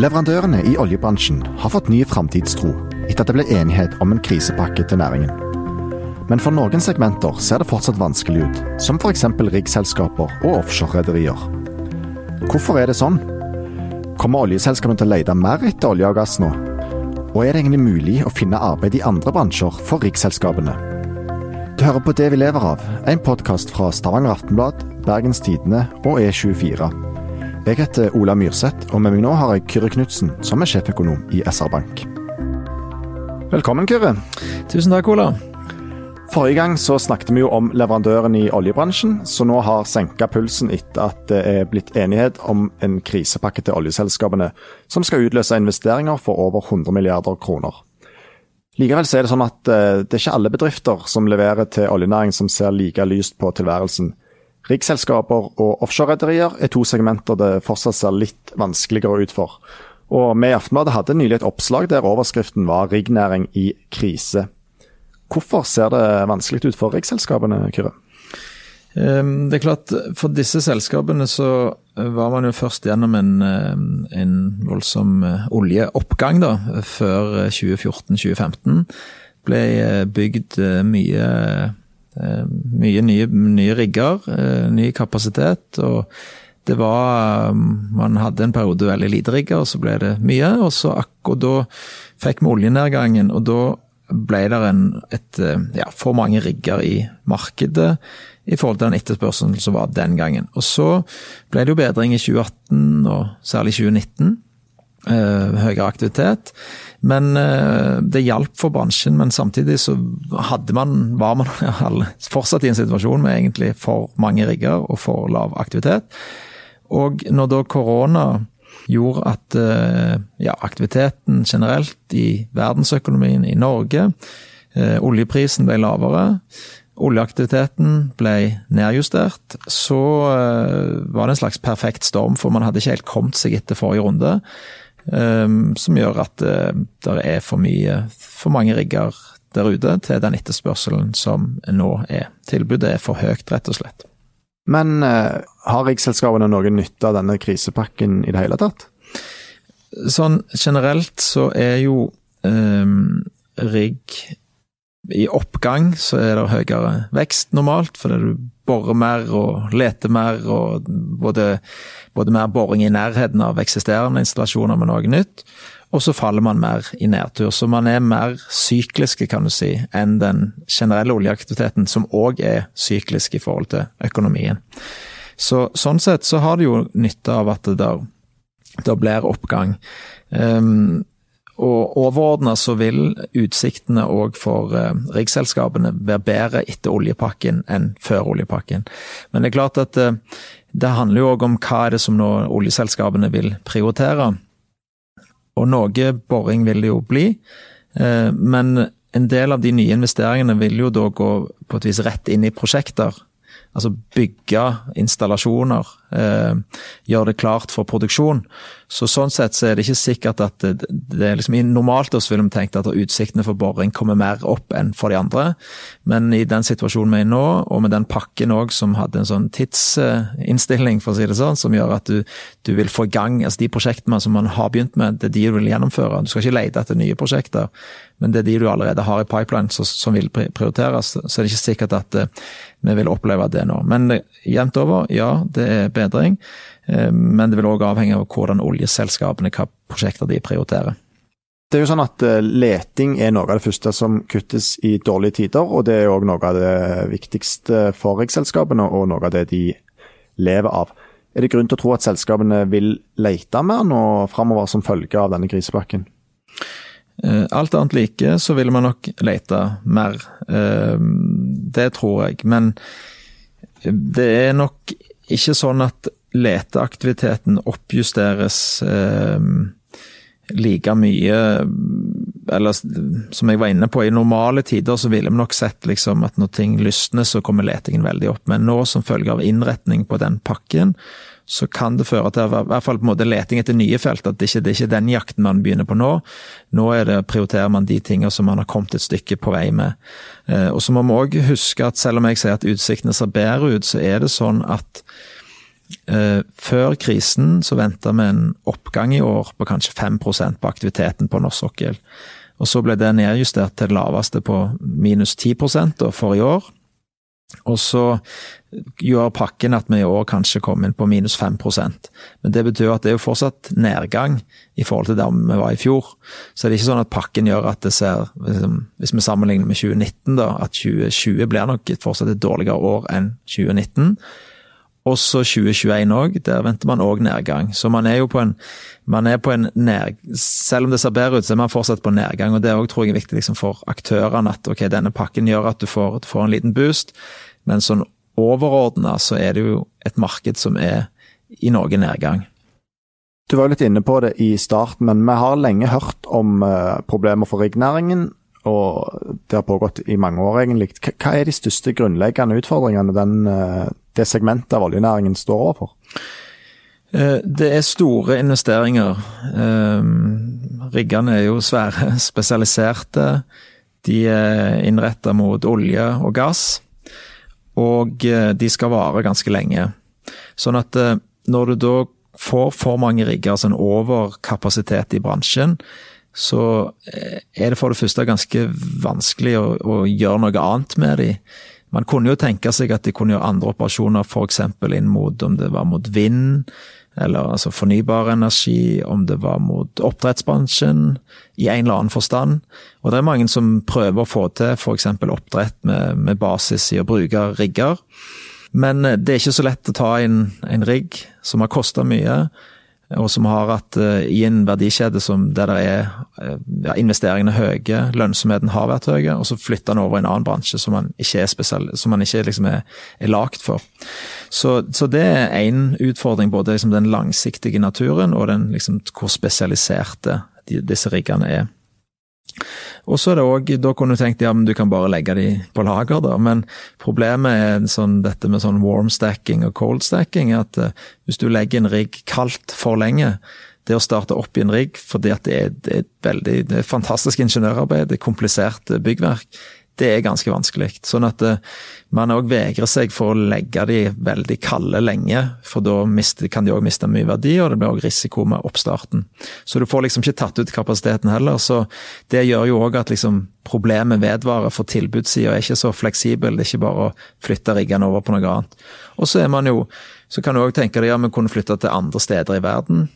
Leverandørene i oljebransjen har fått ny framtidstro etter at det ble enighet om en krisepakke til næringen. Men for noen segmenter ser det fortsatt vanskelig ut, som f.eks. riggselskaper og offshorerederier. Hvorfor er det sånn? Kommer oljeselskapene til å lete mer etter olje og gass nå? Og er det egentlig mulig å finne arbeid i andre bransjer for riggselskapene? Du hører på Det vi lever av, en podkast fra Stavanger Aftenblad, Bergens Tidende og E24. Jeg heter Ola Myrseth, og med meg nå har jeg Kyrre Knutsen, som er sjeføkonom i SR Bank. Velkommen, Kyrre. Tusen takk, Ola. Forrige gang så snakket vi jo om leverandøren i oljebransjen, så nå har senka pulsen etter at det er blitt enighet om en krisepakke til oljeselskapene, som skal utløse investeringer for over 100 milliarder kroner. Likevel så er det sånn at eh, det er ikke alle bedrifter som leverer til oljenæring som ser like lyst på tilværelsen. Riksselskaper og offshorerederier er to segmenter det fortsatt ser litt vanskeligere ut for. Og vi i Aftenbladet hadde nylig et oppslag der overskriften var 'Riggnæring i krise'. Hvorfor ser det vanskelig ut for riggselskapene, Kyrre? Ehm, det er klart, For disse selskapene så var man jo først gjennom en, eh, en voldsom eh, oljeoppgang da, før 2014-2015. Ble eh, bygd mye, mye nye, nye rigger, ny kapasitet. og det var Man hadde en periode veldig lite rigger, og så ble det mye. Og så akkurat da fikk vi oljenedgangen, og da ble det en, et, eh, ja, for mange rigger i markedet i forhold til den etterspørselen som var den gangen. Og Så ble det jo bedring i 2018 og særlig 2019. Eh, høyere aktivitet. Men eh, det hjalp for bransjen, men samtidig så hadde man, var man fortsatt i en situasjon med egentlig for mange rigger og for lav aktivitet. Og når da korona gjorde at eh, ja, aktiviteten generelt i verdensøkonomien i Norge Oljeprisen ble lavere. Oljeaktiviteten ble nedjustert. Så var det en slags perfekt storm, for man hadde ikke helt kommet seg etter forrige runde. Som gjør at det er for mye, for mange rigger der ute til den etterspørselen som nå er. Tilbudet er for høyt, rett og slett. Men eh, har riggselskapene noen nytte av denne krisepakken i det hele tatt? Sånn generelt så er jo um, rigg i oppgang så er det høyere vekst normalt, fordi du borer mer og lete mer, og både, både mer boring i nærheten av eksisterende installasjoner med noe nytt, og så faller man mer i nedtur. Så man er mer sykliske, kan du si, enn den generelle oljeaktiviteten, som òg er syklisk i forhold til økonomien. Så, sånn sett så har det jo nytte av at det der blir oppgang. Um, og overordna så vil utsiktene òg for uh, riggselskapene være bedre etter oljepakken enn før oljepakken. Men det er klart at uh, det handler jo òg om hva er det som nå oljeselskapene vil prioritere. Og noe boring vil det jo bli, uh, men en del av de nye investeringene vil jo da gå på et vis rett inn i prosjekter altså bygge installasjoner, eh, gjøre det klart for produksjon. Så Sånn sett så er det ikke sikkert at det, det er liksom, Normalt så ville vi tenkt at utsiktene for boring kommer mer opp enn for de andre, men i den situasjonen vi er i nå, og med den pakken òg som hadde en sånn tidsinnstilling, for å si det sånn, som gjør at du, du vil få i gang altså de prosjektene som man har begynt med, det er de du vil gjennomføre. Du skal ikke lete etter nye prosjekter, men det er de du allerede har i pipeline som vil prioriteres. Så er det ikke sikkert at eh, vi vil oppleve det nå. Men jevnt over, ja, det er bedring. Eh, men det vil òg avhenge av hvordan oljeselskapene, hva prosjekter de prioriterer. Det er jo sånn at eh, Leting er noe av det første som kuttes i dårlige tider, og det er òg noe av det viktigste for riksselskapene, og noe av det de lever av. Er det grunn til å tro at selskapene vil lete mer nå framover som følge av denne krisepakken? Eh, alt annet like, så vil man nok lete mer. Det tror jeg. Men det er nok ikke sånn at leteaktiviteten oppjusteres eh, like mye Eller som jeg var inne på, i normale tider så ville vi nok sett liksom at når ting lysner, så kommer letingen veldig opp. Men nå som følge av innretning på den pakken, så kan det føre til i hvert fall på en måte leting etter nye felt. At det ikke det er ikke den jakten man begynner på nå. Nå det, prioriterer man de tingene som man har kommet et stykke på vei med. Eh, og så må vi òg huske at selv om jeg sier at utsiktene ser bedre ut, så er det sånn at Før krisen så venta vi en oppgang i år på kanskje 5% på aktiviteten på norsk sokkel. Og så ble det nedjustert til det laveste på minus 10% for i år. Og så gjør pakken at vi i år kanskje kom inn på minus 5% Men det betyr at det er jo fortsatt nedgang i forhold til der vi var i fjor. Så det er ikke sånn at pakken gjør at det ser liksom, Hvis vi sammenligner med 2019, da, at 2020 blir nok fortsatt et dårligere år enn 2019. Også 2021 òg, der venter man òg nedgang. Så man er jo på en, man er på en ned, Selv om det ser bedre ut, så er man fortsatt på nedgang. og Det òg tror jeg er viktig liksom for aktørene, at ok, denne pakken gjør at du får, du får en liten boost. Men sånn overordna så er det jo et marked som er i noe nedgang. Du var litt inne på det i starten, men vi har lenge hørt om uh, problemer for riggnæringen. Og det har pågått i mange år, egentlig. Hva er de største grunnleggende utfordringene den, uh, det segmentet av oljenæringen står overfor? Uh, det er store investeringer. Riggene er jo svære, spesialiserte. De er innretta mot olje og gass og eh, de skal vare ganske lenge. Sånn at eh, når du da får for mange rigger, altså en overkapasitet i bransjen, så eh, er det for det første ganske vanskelig å, å gjøre noe annet med de. Man kunne jo tenke seg at de kunne gjøre andre operasjoner, f.eks. inn mot om det var mot vind, eller altså fornybar energi, om det var mot oppdrettsbransjen, i en eller annen forstand. Og det er mange som prøver å få til f.eks. oppdrett med, med, basis i å bruke rigger. Men eh, det er ikke så lett å ta inn en rigg som har kosta mye, og som har hatt uh, i en verdikjede der det er uh, ja, investeringene høye, lønnsomheten har vært høy, og så flytter den over i en annen bransje som man ikke er, spesiell, ikke liksom er, er lagd for. Så, så, det er én utfordring, både liksom den langsiktige naturen og den liksom, hvor spesialiserte de, disse riggene er. Og så er det òg, da kunne du tenkt ja, men du kan bare legge de på lager, da. Men problemet er sånn, dette med sånn warm stacking og cold stacking, at uh, hvis du legger en rigg kaldt for lenge, det å starte opp i en rigg fordi at det er, det er, veldig, det er fantastisk ingeniørarbeid, det er komplisert byggverk, det er ganske vanskelig. Sånn at uh, man òg vegrer seg for å legge de veldig kalde lenge, for da kan de òg miste mye verdi, og det blir òg risiko med oppstarten. Så du får liksom ikke tatt ut kapasiteten heller. Så det gjør jo òg at liksom problemet vedvarer, for tilbudssida er ikke så fleksibel. Det er ikke bare å flytte riggene over på noe annet. Og så er man jo, så kan du òg tenke deg ja, vi kunne flytte til andre steder i verden.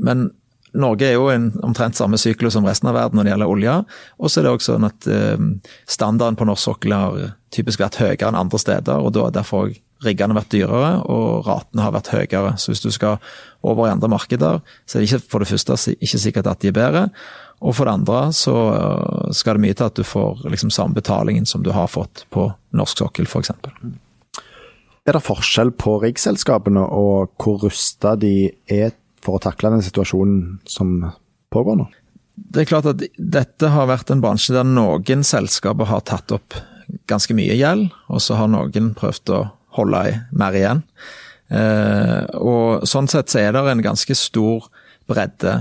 Men Norge er jo en omtrent samme syklus som resten av verden når det gjelder olje. Og så er det også sånn at eh, standarden på norsk sokkel har typisk vært høyere enn andre steder, og da har derfor riggene vært dyrere og ratene har vært høyere. Så hvis du skal over i andre markeder, så er det ikke for det første ikke sikkert at de er bedre. Og for det andre så eh, skal det mye til at du får liksom samme betalingen som du har fått på norsk sokkel, f.eks. Er det forskjell på riggselskapene og hvor rusta de er for å takle den situasjonen som pågår nå? Det er klart at dette har vært en bransje der noen selskaper har tatt opp ganske mye gjeld, og så har noen prøvd å holde mer igjen. Eh, og Sånn sett så er det en ganske stor bredde.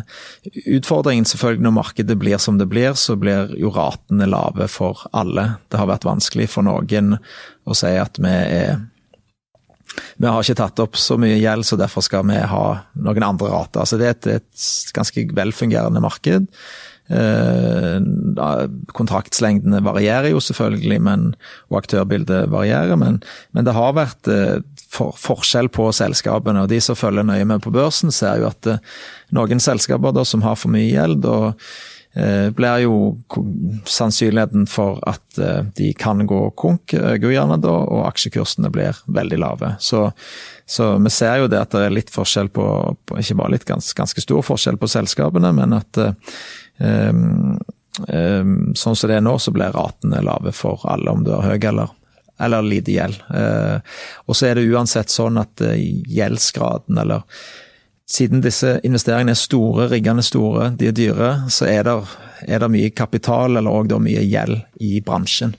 Utfordringen selvfølgelig når markedet blir som det blir, så blir jo ratene lave for alle. Det har vært vanskelig for noen å si at vi er vi har ikke tatt opp så mye gjeld, så derfor skal vi ha noen andre rater. Så det er et, et ganske velfungerende marked. Eh, kontraktslengdene varierer jo selvfølgelig, men, og aktørbildet varierer, men, men det har vært eh, for, forskjell på selskapene. og De som følger nøye med på børsen, ser jo at eh, noen selskaper da, som har for mye gjeld, og blir jo sannsynligheten for at eh, de kan gå konk øker gjerne da, og aksjekursene blir veldig lave. Så, så, vi ser jo det at det er litt forskjell på, på ikke bare litt, ganske, ganske, stor forskjell på selskapene, men at um, um, sånn som det er nå, så blir ratene lave for alle, om du har høy eller, eller lite gjeld. Og så er det uansett sånn at gjeldsgraden eller siden disse investeringene er store, riggene er store, de er dyre, så er det, er det mye kapital eller òg mye gjeld i bransjen.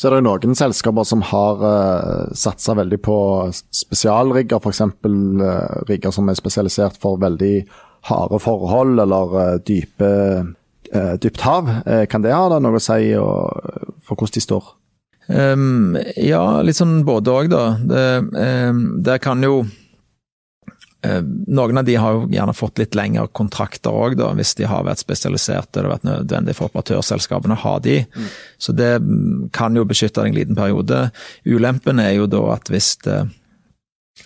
Så er det noen selskaper som har uh, eh, satsa veldig på spesialrigger, f.eks. Uh, eh, rigger som er spesialisert for veldig harde forhold eller uh, dype, uh, dypt hav. Kan det ha noe å si og, for hvordan de står? Um, ja, litt sånn både òg, da. Det, um, der kan jo noen av de har jo gjerne fått litt lengre kontrakter òg, hvis de har vært spesialiserte. Det har vært nødvendig for operatørselskapene å ha de. Mm. Så det mm, kan jo beskytte deg en liten periode. Ulempen er jo da at hvis det,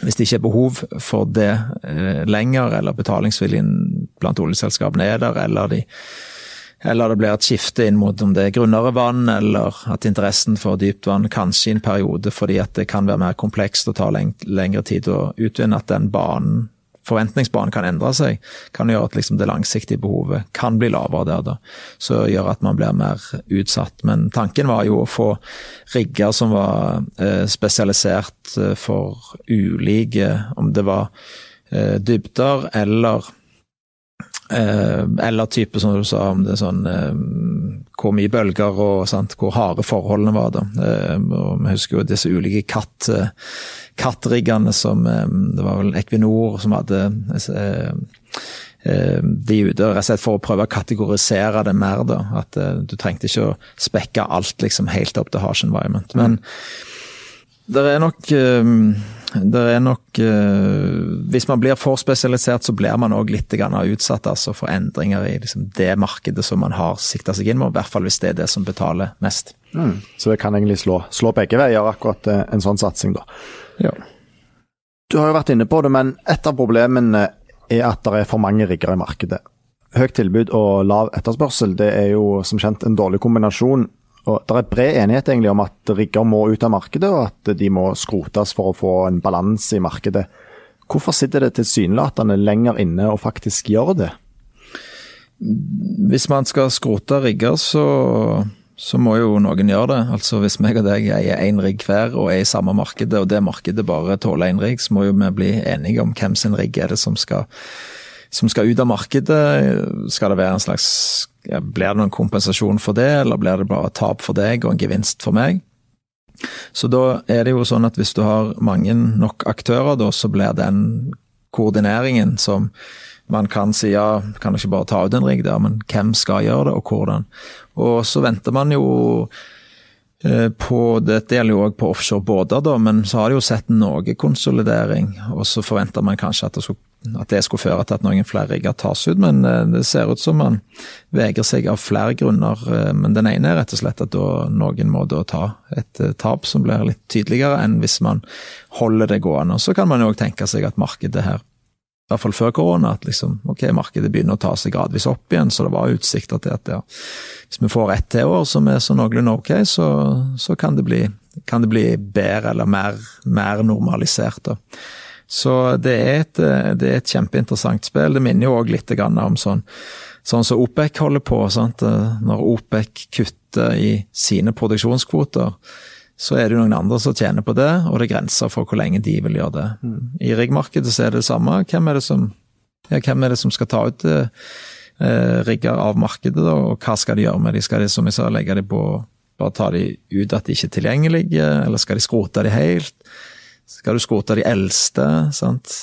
hvis det ikke er behov for det eh, lenger, eller betalingsviljen blant oljeselskapene er der, eller de eller det blir et skifte inn mot om det er grunnere vann, eller at interessen for dypt vann kanskje i en periode fordi at det kan være mer komplekst og ta leng lengre tid å utvinne, at den banen, forventningsbanen kan endre seg, kan gjøre at liksom det langsiktige behovet kan bli lavere der, da. Så gjør at man blir mer utsatt. Men tanken var jo å få rigger som var eh, spesialisert eh, for ulike, om det var eh, dybder eller Eh, eller type, som du sa, om det er sånn eh, Hvor mye bølger og sant, hvor harde forholdene var. da. Eh, og Vi husker jo disse ulike katt, kattriggene som Det var vel Equinor som hadde de ute, rett og slett for å prøve å kategorisere det mer. da, At du trengte ikke å spekke alt liksom helt opp til harsh environment. Men det er nok det er nok uh, Hvis man blir for spesialisert, så blir man òg litt utsatt altså, for endringer i liksom, det markedet som man har sikta seg inn mot. I hvert fall hvis det er det som betaler mest. Mm. Så det kan egentlig slå, slå begge veier, akkurat uh, en sånn satsing, da. Ja. Du har jo vært inne på det, men et av problemene er at det er for mange rigger i markedet. Høyt tilbud og lav etterspørsel det er jo som kjent en dårlig kombinasjon og Det er bred enighet egentlig om at rigger må ut av markedet, og at de må skrotes for å få en balanse i markedet. Hvorfor sitter det tilsynelatende lenger inne og faktisk gjør det? Hvis man skal skrote rigger, så, så må jo noen gjøre det. Altså Hvis meg og deg eier én rigg hver og er i samme markedet, og det markedet bare tåler én rigg, så må jo vi bli enige om hvem sin rigg er det som skal, som skal ut av markedet. Skal det være en slags Blir det noen kompensasjon for det, eller blir det bare tap for deg og en gevinst for meg? Så da er det jo sånn at hvis du har mange nok aktører, da, så blir den koordineringen som man kan si ja, kan ikke bare ta ut en rigg der, men hvem skal gjøre det, og hvordan? Og så venter man jo eh, på Dette gjelder jo òg på offshore båter, da, men så har de jo sett noe konsolidering. Og så forventer man kanskje at det skulle at det skulle føre til at noen flere rigger tas ut, men eh, det ser ut som man vegrer seg av flere grunner. Eh, men den ene er rett og slett at noen må da ta et eh, tap som blir litt tydeligere enn hvis man holder det gående. Så kan man jo òg tenke seg at markedet her, i hvert fall før korona, at liksom, ok, markedet begynner å ta seg gradvis opp igjen, så det var utsikter til at ja, hvis vi får ett til år som er så noenlunde ok, så, så kan, det bli, kan, det bli, bedre eller mer, mer normalisert. da. Så det er, et, det er et kjempeinteressant spill. Det minner jo òg litt om sånn, sånn som OPEC holder på. Sant? Når OPEC kutter i sine produksjonskvoter, så er det jo noen andre som tjener på det, og det er grenser for hvor lenge de vil gjøre det. I riggmarkedet så er det det samme. Hvem er det som, ja, hvem er det som skal ta ut eh, rigger av markedet, da, og hva skal de gjøre med de? Skal de som jeg sa, legge de på bare ta de ut at de ikke er tilgjengelige, eller skal de skrote de helt? Skal du skrote de eldste? sant?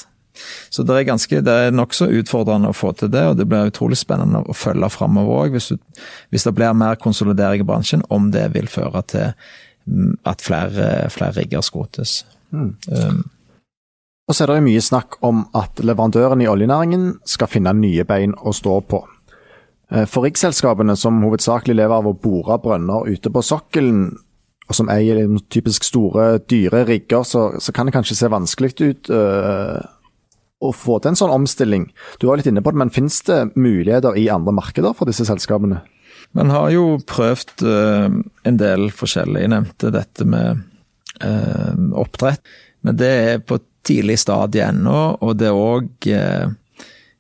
Så det er ganske, det er nokså utfordrende å få til det, og det blir utrolig spennende å følge framover òg, hvis, hvis, det blir mer konsolidering i bransjen, om det vil føre til mm, at flere, flere rigger skrotes. Mm. Um, og så er det mye snakk om at leverandøren i oljenæringen skal finne nye bein å stå på. Eh, for riggselskapene, som hovedsakelig lever av å bore brønner ute på sokkelen, og som eier typisk store, dyre rigger, så, så kan det kanskje se vanskelig ut øh, å få til en sånn omstilling. Du var litt inne på det, men finnes det muligheter i andre markeder for disse selskapene? Man har jo prøvd øh, en del forskjellig. Jeg nevnte dette med øh, oppdrett. Men det er på et tidlig stadie ennå, og det er òg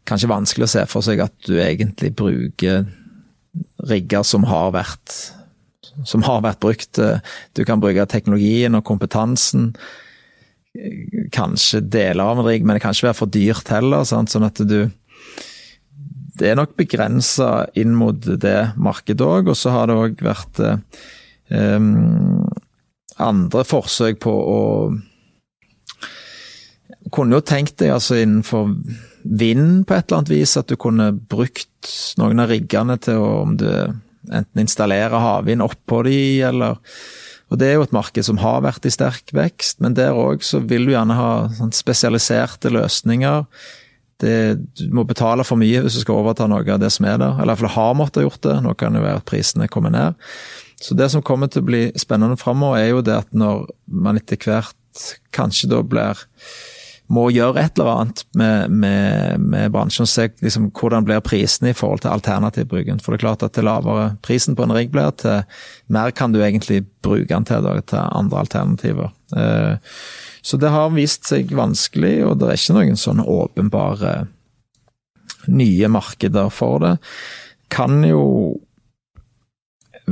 kanskje vanskelig å se for seg at du egentlig bruker rigger som har vært som har vært brukt. Eh, du kan bruke teknologien og kompetansen. Kanskje deler av en rigg, men det kan ikke være for dyrt heller. Sant? Sånn at du Det er nok begrensa inn mot det markedet òg, og så har det òg vært um, andre forsøk på å Kunne jo tenkt deg altså innenfor vind på et eller annet vis, at du kunne brukt noen av riggene til å om du enten installere havvind oppå de, eller Og det er jo et marked som har vært i sterk vekst, men der òg vil du gjerne ha sånn spesialiserte løsninger. Det, du må betale for mye hvis du skal overta noe av det som er der, eller iallfall har måttet gjort det. Nå kan det være at prisene kommer ned. Så det som kommer til å bli spennende framover, er jo det at når man etter hvert kanskje da blir må gjøre et eller annet med, med, med bransjen og se liksom, hvordan blir prisene i forhold til alternativbruken. For det er klart at til lavere prisen på en rigg blir, til mer kan du egentlig bruke den til, til andre alternativer. Eh, så det har vist seg vanskelig, og det er ikke noen sånn åpenbare nye markeder for det. Kan jo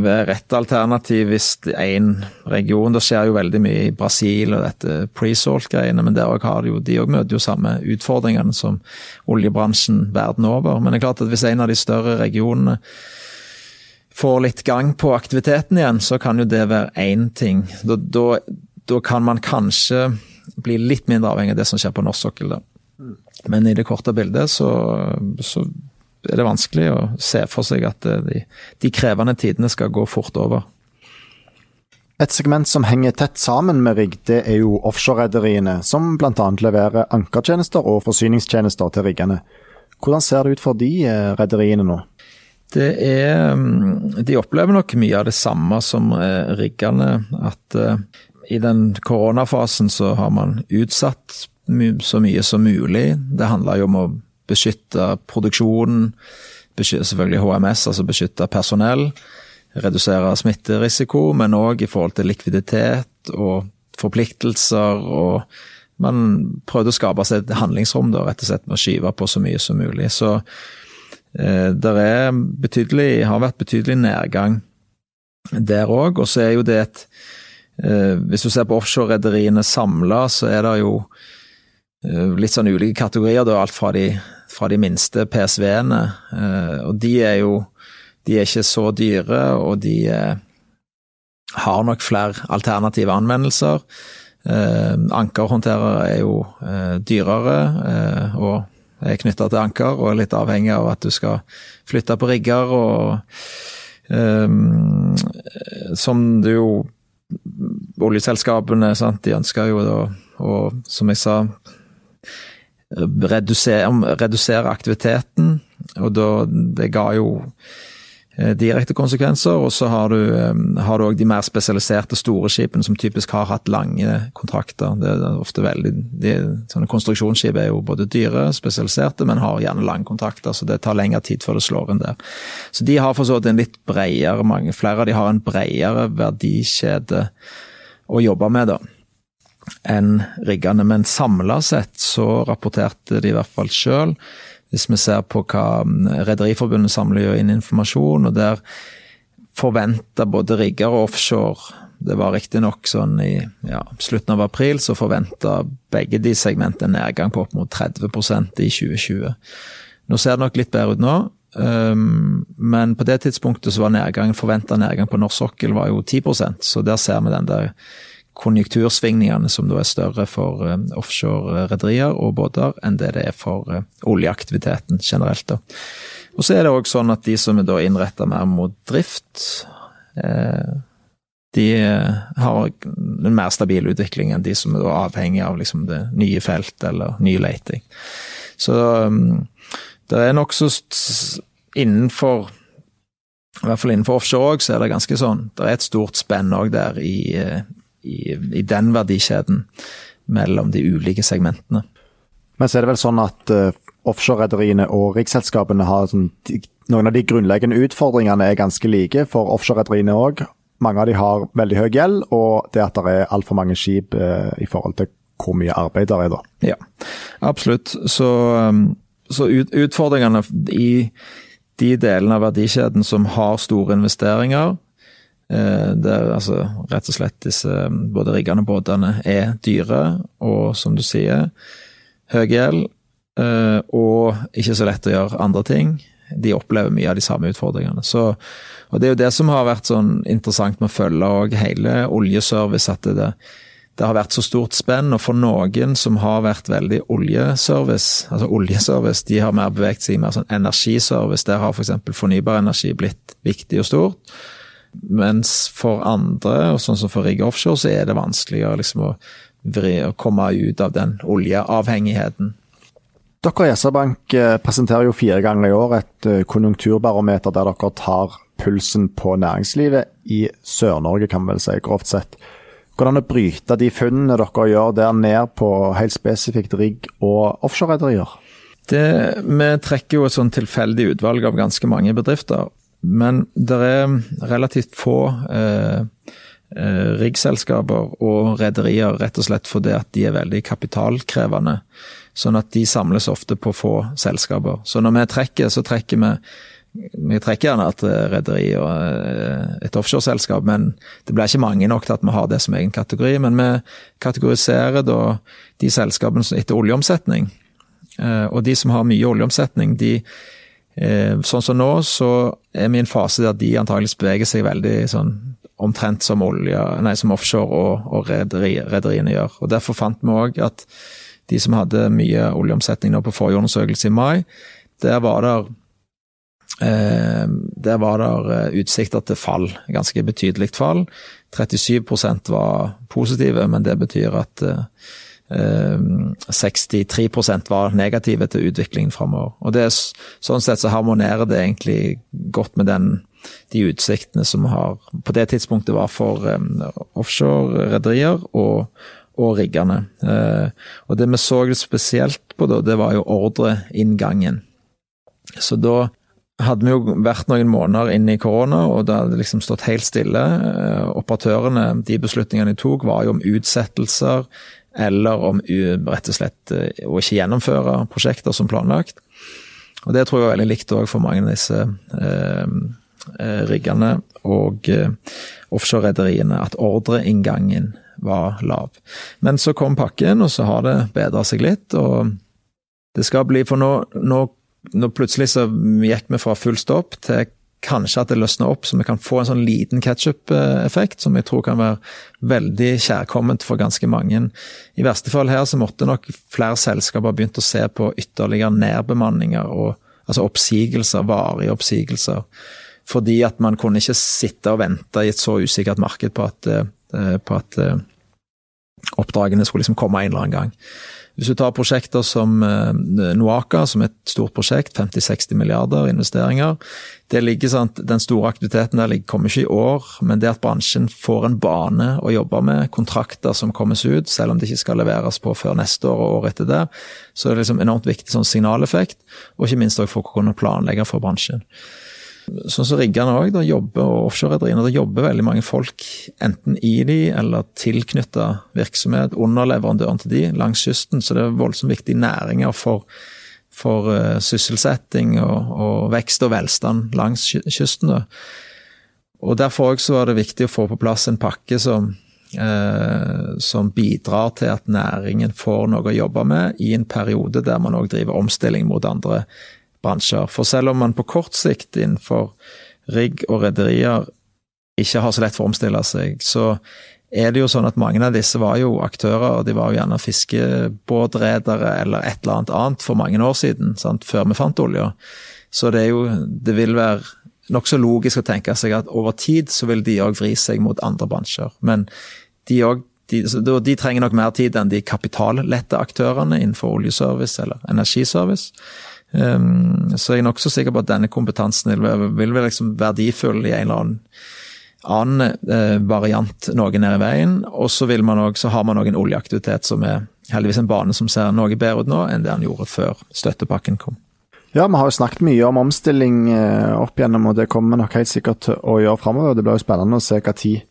være et alternativ hvis én region Det skjer jo veldig mye i Brasil og dette pre-salt-greiene, men der har de jo, de òg møter jo samme utfordringene som oljebransjen verden over. Men det er klart at hvis en av de større regionene får litt gang på aktiviteten igjen, så kan jo det være én ting. Da, da, da, kan man kanskje bli litt mindre avhengig av det som skjer på norsk sokkel. Men i det korte bildet så, så er det vanskelig å se for seg at eh, de, de krevende tidene skal gå fort over. Et segment som henger tett sammen med rigg, det er jo offshorerederiene, som bl.a. leverer ankertjenester og forsyningstjenester til riggene. Hvordan ser det ut for de eh, rederiene nå? Det er mm, De opplever nok mye av det samme som eh, riggene. At i den koronafasen så har man utsatt så mye som mulig. Det handler jo om å beskytte produksjonen, selvfølgelig HMS, altså beskytte personell, redusere smitterisiko, men òg i forhold til likviditet og forpliktelser. og Man prøvde å skape seg et handlingsrom da, rett og slett med å skyve på så mye som mulig. Så eh, det har vært betydelig nedgang der òg. Og så er jo det et eh, Hvis du ser på offshorerederiene samla, så er det jo litt sånn ulike kategorier. da, Alt fra de fra de minste PSV-ene. Eh, og de er jo De er ikke så dyre, og de eh, har nok flere alternative anvendelser. Eh, ankerhåndterer er jo dyrere og er knytta til anker, og er litt avhengig av at du skal flytte på rigger og Som du jo Oljeselskapene, sant, de ønsker jo da, og som jeg sa redusere, redusere aktiviteten. Og da, det ga jo eh, direkte konsekvenser. Og så har du òg eh, de mer spesialiserte store skipene som typisk har hatt lange kontrakter. Det er ofte veldig, de, sånne Konstruksjonsskip er jo både dyre, spesialiserte, men har gjerne lange kontrakter, så det tar lengre tid før det slår inn der. Så de har for så vidt en litt bredere, mange flere av de har en bredere verdikjede å jobbe med, da enn riggene. Men samla sett så rapporterte de i hvert fall sjøl, hvis vi ser på hva mm, Rederiforbundet samler inn informasjon, og der forventa både rigger og offshore Det var riktignok sånn i ja, slutten av april så forventa begge de segmentene nedgang på opp mot 30 i 2020. Nå ser det nok litt bedre ut nå, um, men på det tidspunktet så var nedgang, forventa nedgang på norsk sokkel var jo 10% så der ser vi den der konjunktursvingningene som da er større for uh, offshore-rederier og båter enn det det er for uh, oljeaktiviteten generelt. da. Og så er det òg sånn at de som er da innretta mer mot drift, eh, de har en mer stabil utvikling enn de som er avhengig av liksom det nye felt eller ny leiting. Så det er nokså innenfor i hvert fall innenfor offshore òg, så er det ganske sånn Det er et stort spenn òg der i, i, i den verdikjeden mellom de ulike segmentene. Men så er det vel sånn at uh, offshorerederiene og riksselskapene har sånn, noen av de grunnleggende utfordringene er ganske like for offshorerederiene òg. Mange av de har veldig høy gjeld, og det at det er altfor mange skip uh, i forhold til hvor mye arbeid det er da. Ja, absolutt. Så, um, så ut, utfordringene i de delene av verdikjeden som har store investeringer, der altså rett og slett disse både riggene og båtene er dyre, og som du sier, høy gjeld, eh, og ikke så lett å gjøre andre ting. De opplever mye av de samme utfordringene. Så, og Det er jo det som har vært sånn interessant med å følge og hele oljeservice, at det, det har vært så stort spenn. Og for noen som har vært veldig oljeservice, altså oljeservice, de har mer beveget seg i mer sånn energiservice. Der har f.eks. For fornybar energi blitt viktig og stort. Mens for andre, og sånn som for Rigg Offshore, så er det vanskeligere liksom å, å komme ut av den oljeavhengigheten. Dere i SR-Bank eh, presenterer jo fire ganger i år et eh, konjunkturbarometer der dere tar pulsen på næringslivet i Sør-Norge, kan vi vel si, grovt sett. Hvordan å bryte de funnene dere gjør der ned på helt spesifikt rigg- og offshorerederier? Vi trekker jo et sånn tilfeldig utvalg av ganske mange bedrifter. Men det er relativt få eh, eh, riggselskaper og rederier rett og slett fordi at de er veldig kapitalkrevende. Sånn at de samles ofte på få selskaper. Så når vi trekker, så trekker vi vi trekker gjerne et rederi og eh, et offshoreselskap, men det blir ikke mange nok til at vi har det som egen kategori. Men vi kategoriserer da de selskapene etter oljeomsetning. Eh, og de som har mye oljeomsetning, de eh, Sånn som nå, så er vi i en fase der de antageligvis beveger seg veldig sånn omtrent som, olje, nei, som offshore og, og rederiene gjør. Og Derfor fant vi òg at de som hadde mye oljeomsetning nå på forrige undersøkelse i mai, der var det Eh, der var det eh, utsikter til fall, ganske betydelig fall. 37% var positive, men det betyr at 63 eh, var negative til utviklingen framover. Og det, sånn sett så harmonerer det egentlig godt med den, de utsiktene som har på det tidspunktet var for offshore-rederier og, og riggene. og det vi så spesielt på da, det var jo ordreinngangen. Så da hadde vi jo vært noen måneder inne i korona, og det hadde liksom stått helt stille. Eh, operatørene, de beslutningene de tok, var jo om utsettelser eller om rett og slett eh, å ikke gjennomføre prosjekter som planlagt. Og Det tror jeg er veldig likt òg for mange av disse eh, eh riggene og eh, offshorerederiene, at ordreinngangen var lav. Men så kom pakken, og så har det bedra seg litt. og det skal bli, for nå, nå nå plutselig så gikk vi fra full stopp til kanskje at det løsner opp, så vi kan få en sånn liten ketsjup-effekt, som jeg tror kan være veldig kjærkomment for ganske mange. I verste fall her så måtte nok flere selskaper begynt å se på ytterligere nedbemanninger og altså oppsigelser, varige oppsigelser. Fordi at man kunne ikke sitte og vente i et så usikkert marked på at, eh, på at eh, oppdragene skulle liksom komme en eller annen gang. Hvis du tar prosjekter som eh, Noaka, som er et stort prosjekt, 50-60 milliarder investeringer. det ligger sant, Den store aktiviteten der kommer ikke i år, men det at bransjen får en bane å jobbe med, kontrakter som kommes ut, selv om det ikke skal leveres på før neste år og året etter det, så er det liksom enormt viktig sånn signaleffekt, og ikke minst for å kunne planlegge for bransjen sånn som riggene òg, jobber og offshorerederiene, det jobber veldig mange folk enten i de eller tilknytta virksomhet, underleverandøren til de, langs kysten. Så det er voldsomt viktige næringer for, for uh, sysselsetting og, og, vekst og velstand langs kysten. Da. Og Derfor også var det viktig å få på plass en pakke som, uh, som bidrar til at næringen får noe å jobbe med i en periode der man òg driver omstilling mot andre bransjer. For selv om man på kort sikt innenfor rigg og rederier ikke har så lett for å omstille seg, så er det jo sånn at mange av disse var jo aktører, og de var jo gjerne fiskebåtredere eller et eller annet annet for mange år siden, sant? før vi fant olja. Så det er jo Det vil være nokså logisk å tenke seg at over tid så vil de òg vri seg mot andre bransjer. Men de, òg de, de trenger nok mer tid enn de kapitallette aktørene innenfor oljeservice eller energiservice. Um, så jeg er nokså sikker på at denne kompetansen vil, vil være liksom verdifull i en eller annen annen eh, variant noe nede i veien. Og så, har man òg en oljeaktivitet som er heldigvis en bane som ser noe bedre ut nå enn det han gjorde før støttepakken kom. Ja, vi har jo snakket mye om omstilling eh, opp gjennom, og det kommer vi nok helt sikkert til å gjøre framover. Det blir jo spennende å se hva tid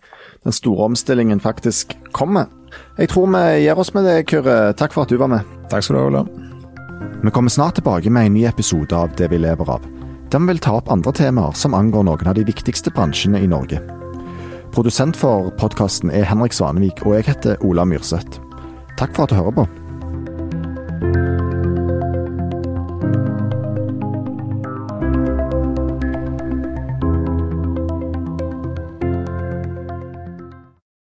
den store omstillingen faktisk kommer. Jeg tror vi gir oss med det, Kyrre. Takk for at du var med. Takk skal du ha, Ola. Vi kommer snart tilbake med en ny episode av Det vi lever av. Vi vil ta opp andre temaer som angår noen av de viktigste bransjene i Norge. Produsent for podkasten er Henrik Svanevik, og jeg heter Ola Myrseth. Takk for at du hører på.